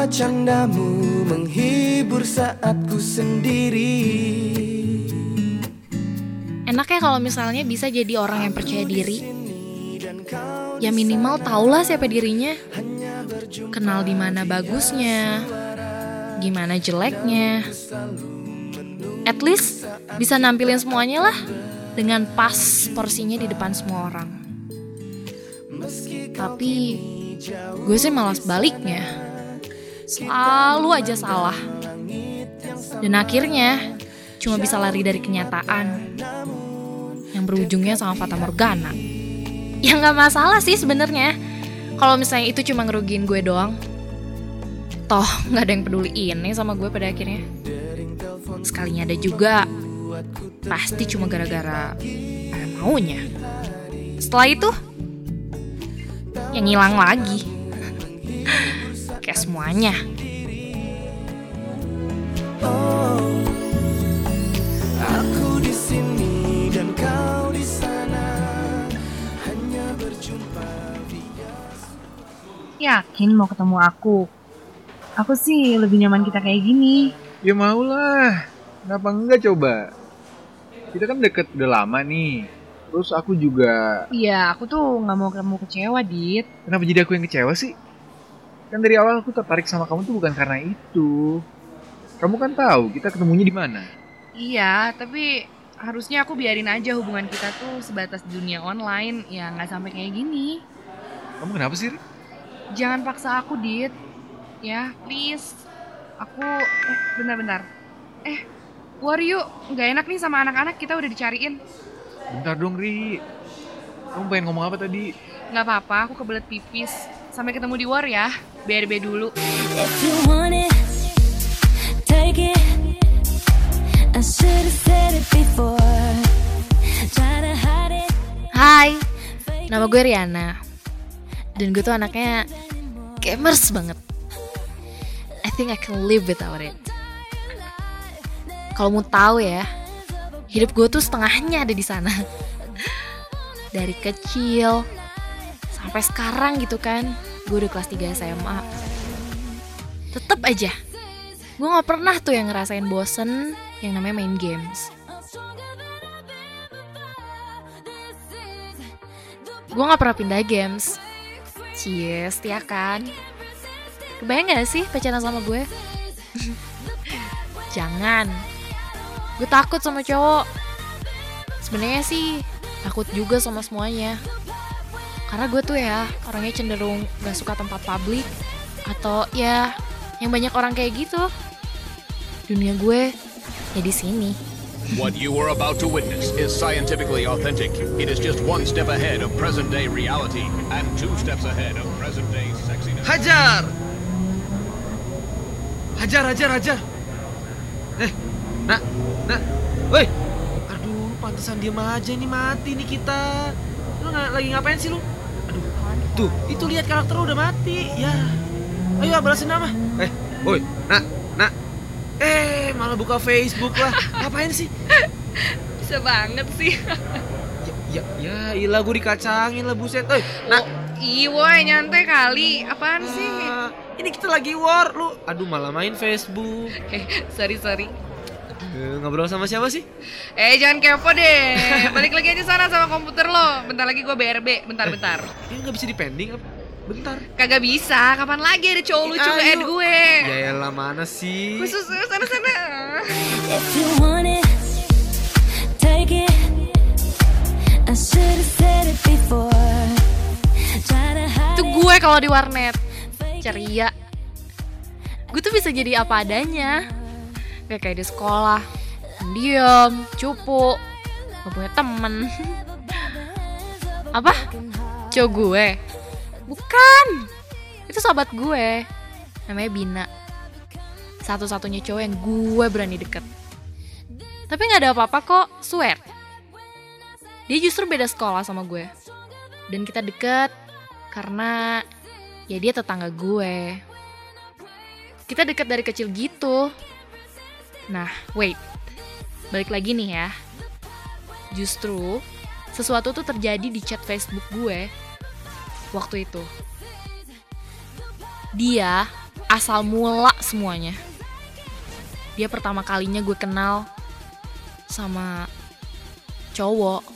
Tawa candamu menghibur saat ku sendiri. Enaknya kalau misalnya bisa jadi orang yang percaya diri. Ya minimal tahulah siapa dirinya. Kenal di mana bagusnya. Gimana jeleknya. At least bisa nampilin semuanya lah. Dengan pas porsinya di depan semua orang. Tapi gue sih malas baliknya Selalu aja salah Dan akhirnya cuma bisa lari dari kenyataan yang berujungnya sama Fata Morgana. Ya nggak masalah sih sebenarnya. Kalau misalnya itu cuma ngerugiin gue doang. Toh nggak ada yang peduli ini sama gue pada akhirnya. Sekalinya ada juga. Pasti cuma gara-gara maunya. Setelah itu, yang hilang lagi. Kayak semuanya. Aku di sini dan kau di sana Hanya berjumpa Yakin mau ketemu aku? Aku sih lebih nyaman kita kayak gini. Ya maulah. Kenapa enggak coba? Kita kan deket udah lama nih. Terus aku juga... Iya, aku tuh nggak mau kamu kecewa, Dit. Kenapa jadi aku yang kecewa sih? Kan dari awal aku tertarik sama kamu tuh bukan karena itu. Kamu kan tahu kita ketemunya di mana. Iya, tapi harusnya aku biarin aja hubungan kita tuh sebatas dunia online. Ya nggak sampai kayak gini. Kamu kenapa sih? Jangan paksa aku, Dit. Ya, please. Aku... Eh, bentar-bentar. Eh, war yuk. Nggak enak nih sama anak-anak, kita udah dicariin. Bentar dong, Ri. Kamu pengen ngomong apa tadi? Nggak apa-apa, aku kebelet pipis. Sampai ketemu di war ya. BRB dulu. If you want it, take it. I should have said it before. Try to hide it. Hai, nama gue Riana. Dan gue tuh anaknya gamers banget. I think I can live without it. Kalau mau tahu ya, hidup gue tuh setengahnya ada di sana. Dari kecil sampai sekarang gitu kan, gue udah kelas 3 SMA. Tetep aja, gue gak pernah tuh yang ngerasain bosen yang namanya main games. Gue gak pernah pindah games. Cheers, ya kan? Kebayang gak sih pacaran sama gue? Jangan. Gue takut sama cowok. Sebenarnya sih takut juga sama semuanya. Karena gue tuh ya orangnya cenderung gak suka tempat publik atau ya yang banyak orang kayak gitu. Dunia gue ya di sini. What you are about to witness is scientifically authentic. It is just one step ahead of present day reality and two steps ahead of present day sexiness. Hajar! Hajar, hajar, hajar! Eh, nak, nak, woi! Aduh, pantesan diem aja nih mati nih kita. Lu nggak lagi ngapain sih lu? Tuh, itu lihat karakter lu udah mati. Ya, ayo balasin nama. Eh, woi, nak, nak. Eh, malah buka Facebook lah. Ngapain sih? Bisa banget sih. Ya, ya, ilah gue dikacangin lah buset. Eh, nak. Ih, woy, nyantai kali. Apaan sih? Ah, ini kita lagi war lu. Aduh, malah main Facebook. Eh, sorry, sorry. Eh, ngobrol sama siapa sih? Eh, jangan kepo deh. Balik lagi aja sana sama komputer lo. Bentar lagi gue BRB. Bentar, bentar. Ini nggak bisa dipending apa? Bentar. Kagak bisa. Kapan lagi ada cowok lucu Ayo. nge-add gue? Ya elah mana sih? Khusus sana-sana. If you want it, take it. I should have said it before. Itu gue kalau di warnet ceria. Gue tuh bisa jadi apa adanya. Kayak kayak di sekolah, diam, cupu, gak punya temen. Apa? Cowok gue? Bukan. Itu sahabat gue. Namanya Bina. Satu-satunya cowok yang gue berani deket. Tapi gak ada apa-apa kok, swear. Dia justru beda sekolah sama gue. Dan kita deket karena ya dia tetangga gue. Kita deket dari kecil gitu. Nah, wait. Balik lagi nih ya. Justru sesuatu tuh terjadi di chat Facebook gue waktu itu. Dia asal mula semuanya. Dia pertama kalinya gue kenal sama cowok.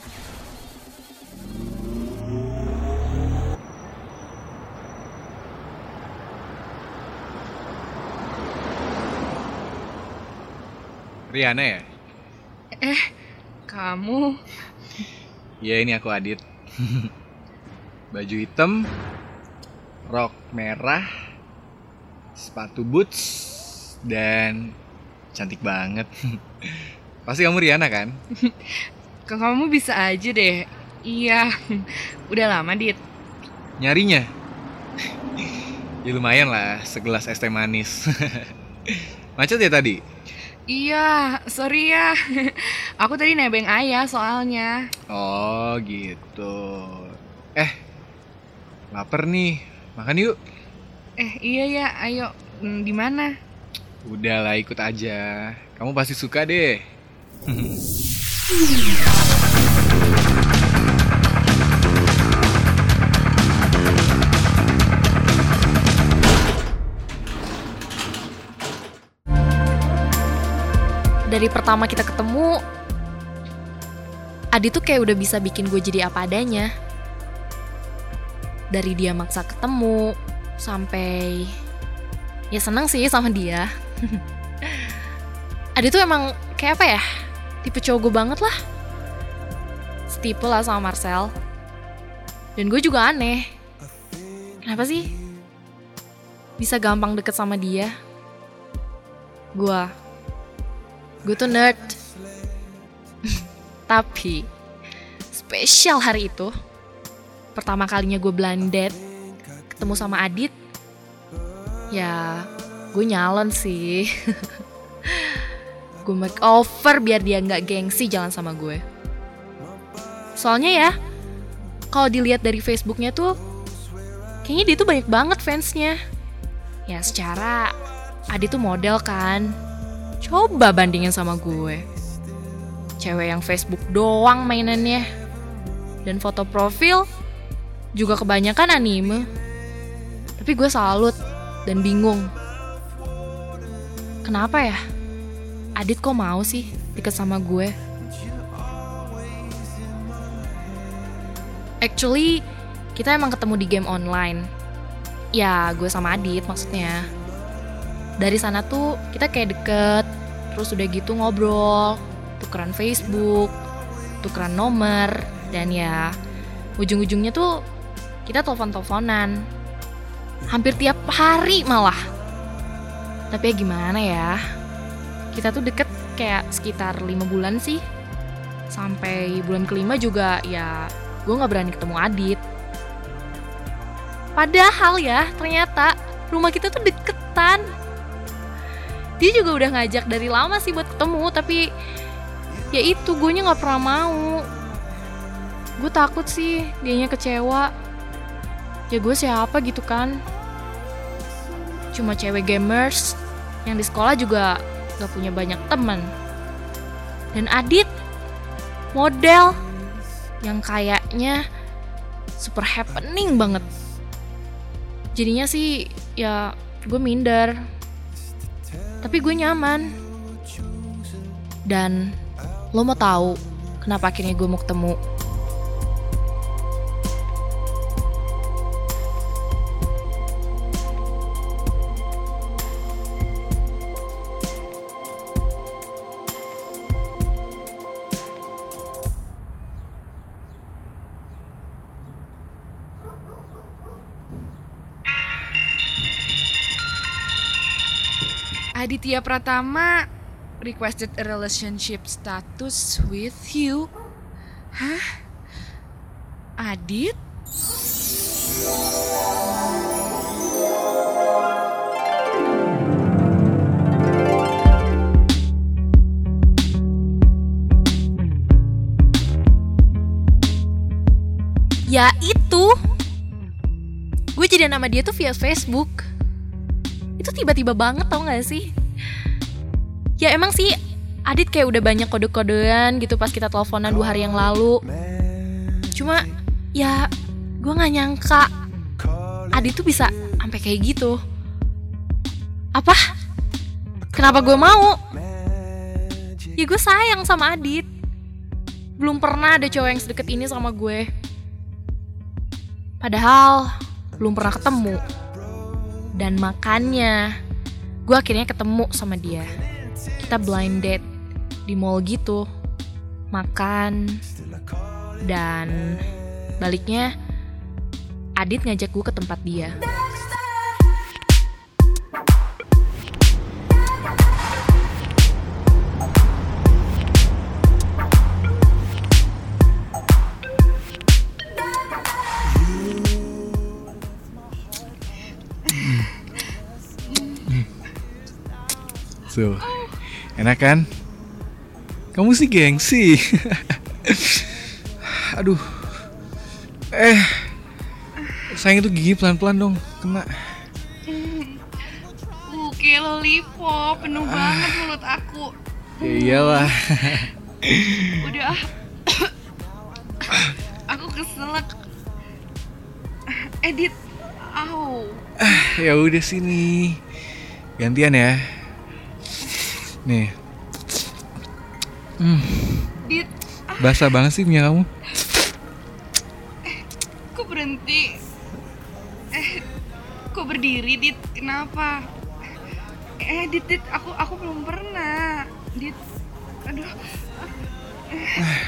Riana ya? Kamu Iya ini aku Adit. Baju hitam, rok merah, sepatu boots, dan cantik banget. Pasti kamu Riana kan? Kok kamu bisa aja deh. Iya. Udah lama, Dit. Nyarinya? ya lumayan lah, segelas es teh manis. Macet ya tadi? Iya, sorry ya. Aku tadi nebeng ayah soalnya. Oh gitu. Eh, lapar nih. Makan yuk. Eh, iya ya, ayo. Hmm, di mana? Udah lah ikut aja. Kamu pasti suka deh. Dari pertama kita ketemu, Adi tuh kayak udah bisa bikin gue jadi apa adanya. Dari dia maksa ketemu, sampai ya seneng sih sama dia. Adi tuh emang kayak apa ya? Tipe cowok gue banget lah. Setipe lah sama Marcel. Dan gue juga aneh. Kenapa sih? Bisa gampang deket sama dia. Gue gue tuh nerd. Tapi spesial hari itu, pertama kalinya gue date, ketemu sama Adit, ya gue nyalon sih. gue make over biar dia nggak gengsi jalan sama gue. Soalnya ya, kalau dilihat dari Facebooknya tuh, kayaknya dia tuh banyak banget fansnya. Ya secara Adit tuh model kan, Coba bandingin sama gue. Cewek yang Facebook doang mainannya. Dan foto profil juga kebanyakan anime. Tapi gue salut dan bingung. Kenapa ya? Adit kok mau sih deket sama gue? Actually, kita emang ketemu di game online. Ya, gue sama Adit maksudnya dari sana tuh kita kayak deket terus udah gitu ngobrol tukeran Facebook tukeran nomor dan ya ujung-ujungnya tuh kita telepon-teleponan. Hampir tiap hari malah. Tapi ya gimana ya kita tuh deket kayak sekitar lima bulan sih. Sampai bulan kelima juga ya gue nggak berani ketemu Adit. Padahal ya ternyata rumah kita tuh deketan dia juga udah ngajak dari lama sih buat ketemu tapi ya itu gue nggak pernah mau. Gue takut sih dianya kecewa. Ya gue siapa gitu kan? Cuma cewek gamers yang di sekolah juga gak punya banyak temen dan Adit model yang kayaknya super happening banget. Jadinya sih ya gue minder tapi gue nyaman. Dan lo mau tahu kenapa akhirnya gue mau ketemu? Aditya Pratama requested a relationship status with you. Hah? Adit? Ya itu. Gue jadi nama dia tuh via Facebook. Itu tiba-tiba banget tau gak sih? Ya emang sih Adit kayak udah banyak kode-kodean gitu pas kita teleponan dua hari yang lalu. Cuma ya gue gak nyangka Adit tuh bisa sampai kayak gitu. Apa? Kenapa gue mau? Ya gue sayang sama Adit. Belum pernah ada cowok yang sedekat ini sama gue. Padahal belum pernah ketemu. Dan makanya gue akhirnya ketemu sama dia. Kita blind date di mall gitu. Makan dan baliknya Adit ngajak gue ke tempat dia. Tuh, enak kan? Kamu sih gengsi. Aduh. Eh, sayang itu gigi pelan-pelan dong, kena. Kayak lollipop, penuh banget mulut aku. Ya iyalah. Udah ah. aku keselak. Edit. Au. ya udah sini. Gantian ya. Nih, Dit, basah banget sih punya kamu. kok berhenti? Eh, kok berdiri, Dit? Kenapa? Eh, Dit, Dit, aku aku belum pernah. Dit, aduh. Eh,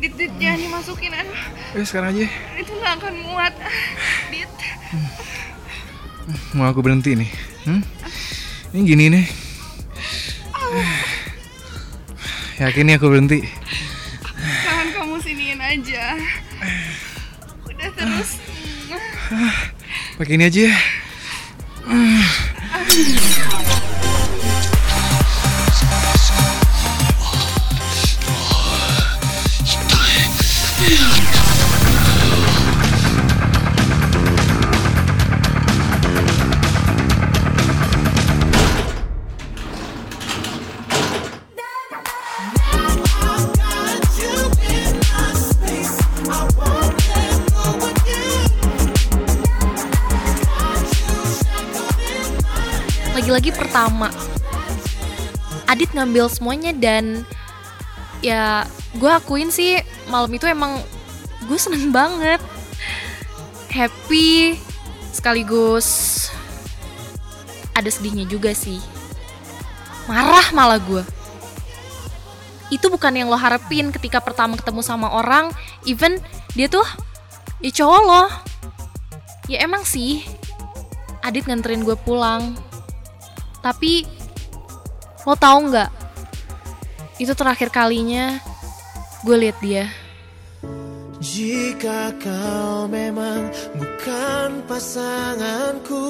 Dit, Dit, jangan dimasukin. Aduh, Eh sekarang aja. itu nggak akan muat. Dit, Mau aku berhenti nih. Hmm? Ini gini nih. Yakin nih aku berhenti. tangan kamu siniin aja. Udah terus. Pakai ini aja ya. Ngambil semuanya dan ya gue akuin sih malam itu emang gue seneng banget. Happy sekaligus ada sedihnya juga sih. Marah malah gue. Itu bukan yang lo harapin ketika pertama ketemu sama orang, even dia tuh ya cowok lo. Ya emang sih, Adit nganterin gue pulang. Tapi lo tahu nggak? Itu terakhir kalinya gue lihat dia. Jika kau memang bukan pasanganku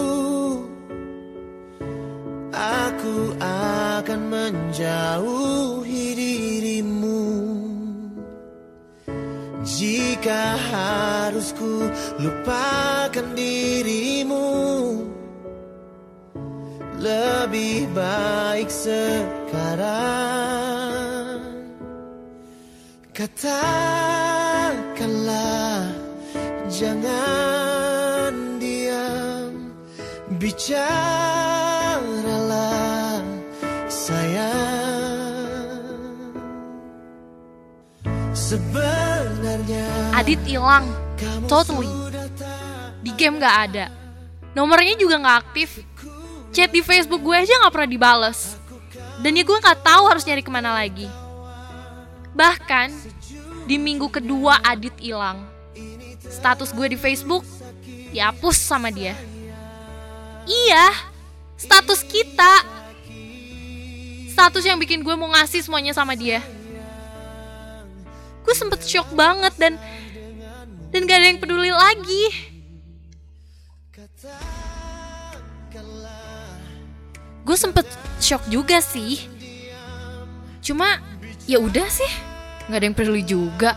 Aku akan menjauhi dirimu Jika harus ku lupakan dirimu Lebih baik sekarang Katakanlah jangan diam Bicaralah sayang Sebenarnya Adit hilang, totally. Di game nggak ada. Nomornya juga nggak aktif. Chat di Facebook gue aja nggak pernah dibales. Dan ya gue nggak tahu harus nyari ke mana lagi. Bahkan di minggu kedua Adit hilang. Status gue di Facebook dihapus sama dia. Iya, status kita. Status yang bikin gue mau ngasih semuanya sama dia. Gue sempet shock banget dan dan gak ada yang peduli lagi. Gue sempet shock juga sih. Cuma ya udah sih, nggak ada yang peduli juga.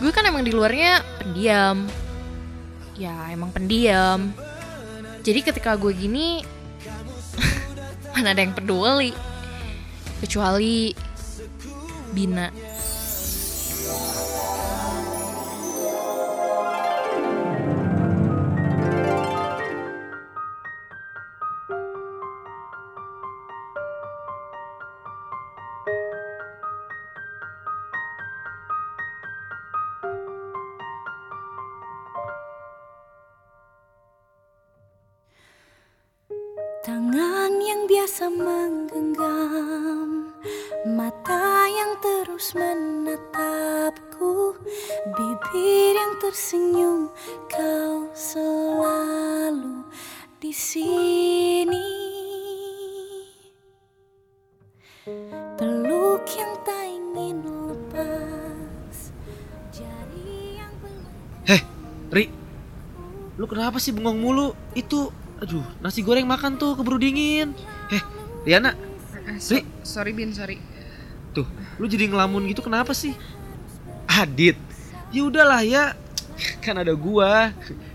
Gue kan emang di luarnya pendiam. Ya emang pendiam. Jadi ketika gue gini, mana ada yang peduli. Kecuali Bina. Biasa menggenggam Mata yang terus menatapku Bibir yang tersenyum Kau selalu di sini Peluk yang tak ingin lepas Jari yang belum Heh, Ri. Lu kenapa sih bengong mulu? Itu, aduh, nasi goreng makan tuh keburu dingin. Heh, Riana, Eh, so- Ri. sorry Bin, sorry. tuh, lu jadi ngelamun gitu kenapa sih? Adit, ya udahlah ya, kan ada gua.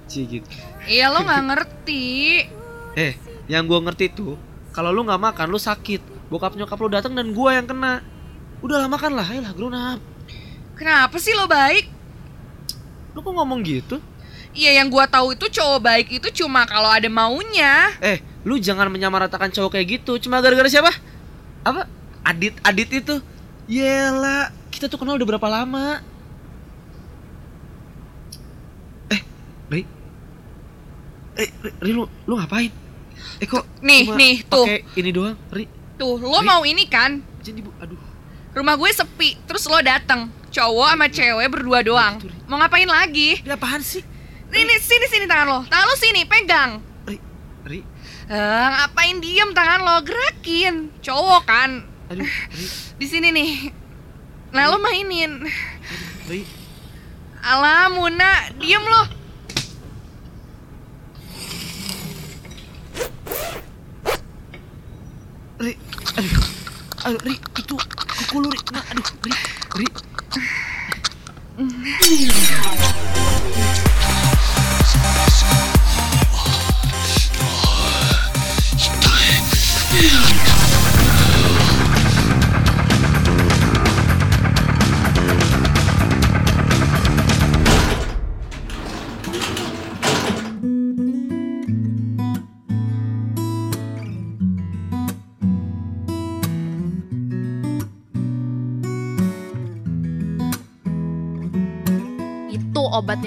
Cie gitu. Iya lo nggak ngerti. Eh, yang gua ngerti tuh, kalau lu nggak makan lu sakit. Bokap nyokap lu datang dan gua yang kena. Udahlah makan lah, ayolah grown up. Kenapa sih lo baik? Lu kok ngomong gitu? Iya yang gua tahu itu cowok baik itu cuma kalau ada maunya. Eh, lu jangan menyamaratakan cowok kayak gitu. Cuma gara-gara siapa? Apa? Adit, Adit itu. Yelah, kita tuh kenal udah berapa lama? Eh, Ri. Eh, Ri, Ri, lu, lu ngapain? Eh kok Nih, nih, tuh. ini doang, Ri. Tuh, lo Ri. mau ini kan? Jadi bu, aduh. Rumah gue sepi, terus lo dateng. Cowok sama cewek berdua doang. Mau ngapain lagi? Ini apaan sih? Ini sini sini tangan lo. Tangan lo sini, pegang. Ri, Ri, Eh, ngapain diem tangan lo? Gerakin. Cowok kan. aduh, Ri, Di sini nih. Nah, lo mainin. Ri. Alah, Muna, diem lo. Ri, aduh, aduh, Ri, itu kuku lu, Ri, nah, aduh, Ri, Ri, Itu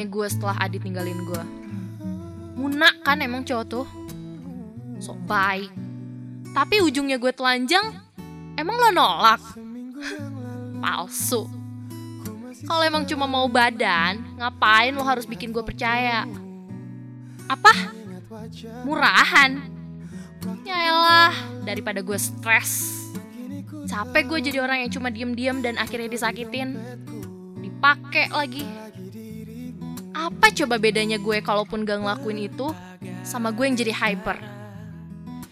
gue setelah Adit ninggalin gue. Muna kan emang cowok tuh. Sok baik. Tapi ujungnya gue telanjang, emang lo nolak? Palsu. Kalau emang cuma mau badan, ngapain lo harus bikin gue percaya? Apa? Murahan. Ya elah, daripada gue stres. Capek gue jadi orang yang cuma diem-diem dan akhirnya disakitin dipakai lagi. Apa coba bedanya gue kalaupun gak ngelakuin itu sama gue yang jadi hyper?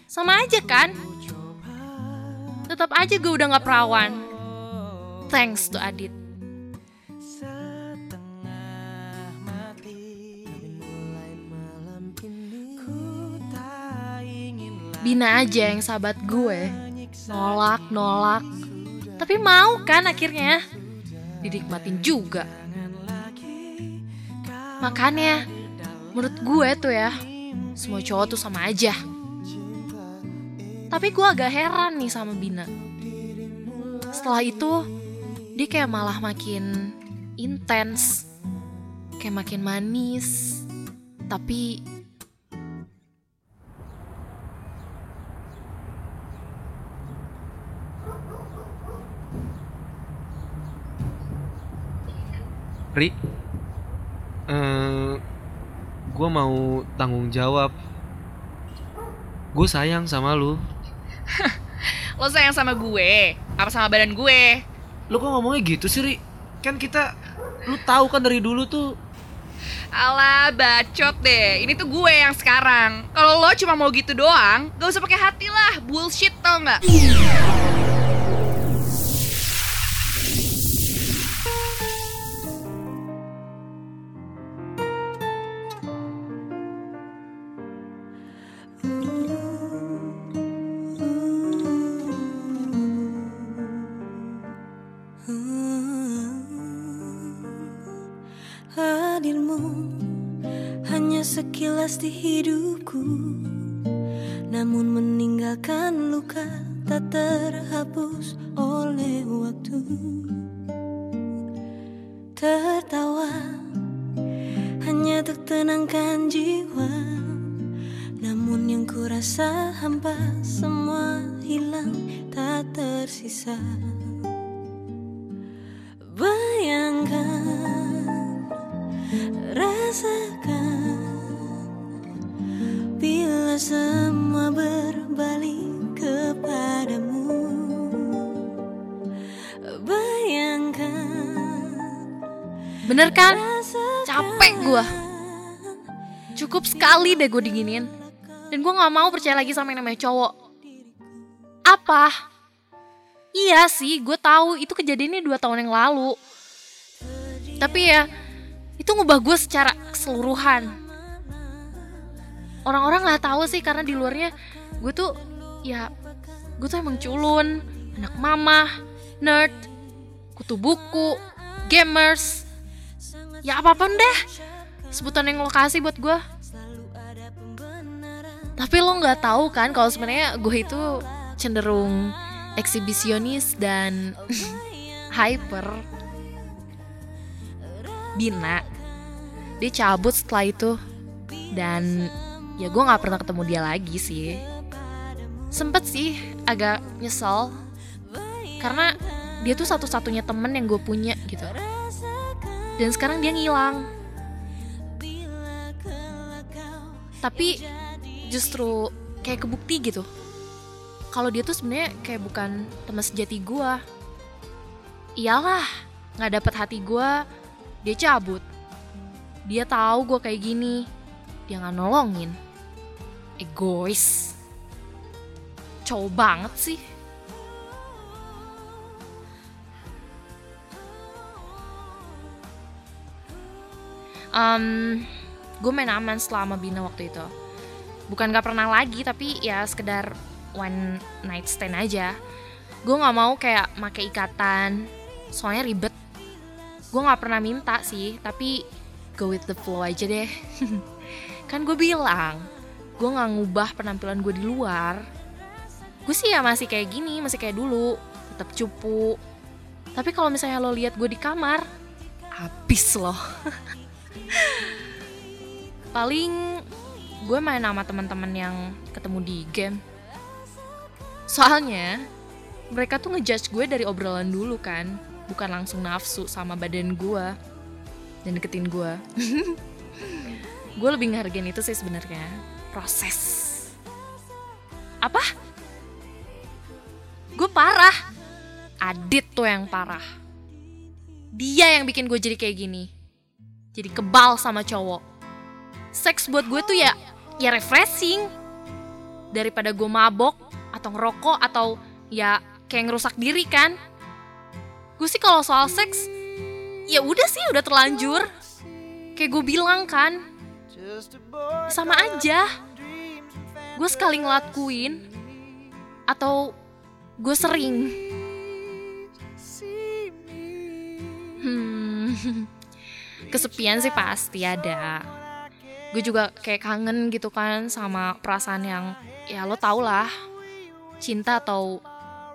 Sama aja kan? Tetap aja gue udah gak perawan. Thanks to Adit. Bina aja yang sahabat gue Nolak, nolak Tapi mau kan akhirnya Dinikmatin juga Makanya Menurut gue tuh ya Semua cowok tuh sama aja. Tapi gue agak heran nih sama Bina. Setelah itu Dia kayak malah makin Intens Kayak makin manis. Tapi Ri, gue mau tanggung jawab. Gue sayang sama lu. Lo sayang sama gue, apa sama badan gue? Lu kok ngomongnya gitu sih, Ri? Kan kita, lu tahu kan dari dulu tuh. Alah, bacot deh. Ini tuh gue yang sekarang. Kalau lo cuma mau gitu doang, gak usah pakai hati lah. Bullshit tau nggak? Sekilas di hidupku. Namun meninggalkan luka tak terhapus semua berbalik kepadamu Bayangkan Bener kan? Capek gua. Cukup sekali deh gue diginin. Dan gue gak mau percaya lagi sama yang namanya cowok. Apa? Iya sih, gue tahu itu kejadiannya dua tahun yang lalu. Tapi ya, itu ngubah gue secara keseluruhan. Orang-orang nggak tahu sih karena di luarnya gue tuh ya gue tuh emang culun, anak mama, nerd, kutu buku, gamers, ya apa pun deh sebutan yang lokasi buat gue. Tapi lo nggak tahu kan kalau sebenarnya gue itu cenderung eksibisionis dan hyper. Bina, dia cabut setelah itu dan ya gue nggak pernah ketemu dia lagi sih. Sempet sih agak nyesel karena dia tuh satu-satunya temen yang gue punya gitu. Dan sekarang dia ngilang. Tapi justru kayak kebukti gitu. Kalau dia tuh sebenarnya kayak bukan teman sejati gue. Iyalah, nggak dapet hati gue, dia cabut. Dia tahu gue kayak gini, dia nggak nolongin. Egois. Cowok banget sih. Um, gue main aman selama Bina waktu itu. Bukan gak pernah lagi, tapi ya sekedar one night stand aja. Gue gak mau kayak make ikatan, soalnya ribet. Gue gak pernah minta sih, tapi go with the flow aja deh. kan gue bilang, gue gak ngubah penampilan gue di luar. Gue sih ya masih kayak gini, masih kayak dulu, tetap cupu. Tapi kalau misalnya lo lihat gue di kamar, habis loh. Paling gue main sama teman-teman yang ketemu di game. Soalnya mereka tuh ngejudge gue dari obrolan dulu kan, bukan langsung nafsu sama badan gue dan deketin gue. gue lebih ngehargain itu sih sebenarnya proses. Apa? Gue parah. Adit tuh yang parah. Dia yang bikin gue jadi kayak gini. Jadi kebal sama cowok. Seks buat gue tuh ya ya refreshing. Daripada gue mabok atau ngerokok atau ya kayak ngerusak diri kan. Gue sih kalau soal seks ya udah sih udah terlanjur. Kayak gue bilang kan. Sama aja. Gue sekali ngelakuin atau gue sering. Hmm. Kesepian sih pasti ada. Gue juga kayak kangen gitu kan sama perasaan yang ya lo tau lah cinta atau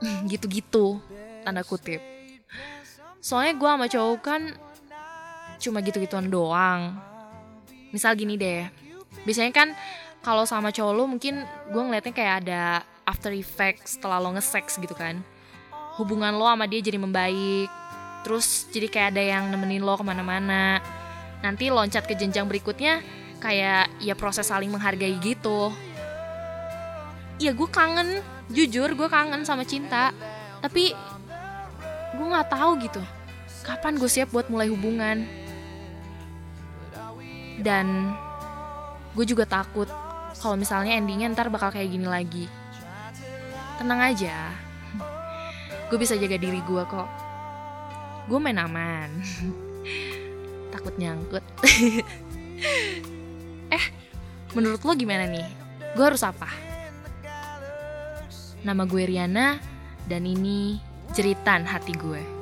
gitu-gitu tanda kutip. Soalnya gue sama cowok kan cuma gitu-gituan doang. Misal gini deh, biasanya kan kalau sama cowok lo mungkin gue ngeliatnya kayak ada after effect setelah lo nge-sex gitu kan. Hubungan lo sama dia jadi membaik, terus jadi kayak ada yang nemenin lo ke mana-mana. Nanti loncat ke jenjang berikutnya kayak ya proses saling menghargai gitu. Ya gue kangen, jujur gue kangen sama cinta. Tapi gue nggak tahu gitu, kapan gue siap buat mulai hubungan. Dan gue juga takut kalau misalnya endingnya ntar bakal kayak gini lagi. Tenang aja, gue bisa jaga diri gue kok. Gue main aman. Takut nyangkut. eh, menurut lo gimana nih? Gue harus apa? Nama gue Riana dan ini jeritan hati gue.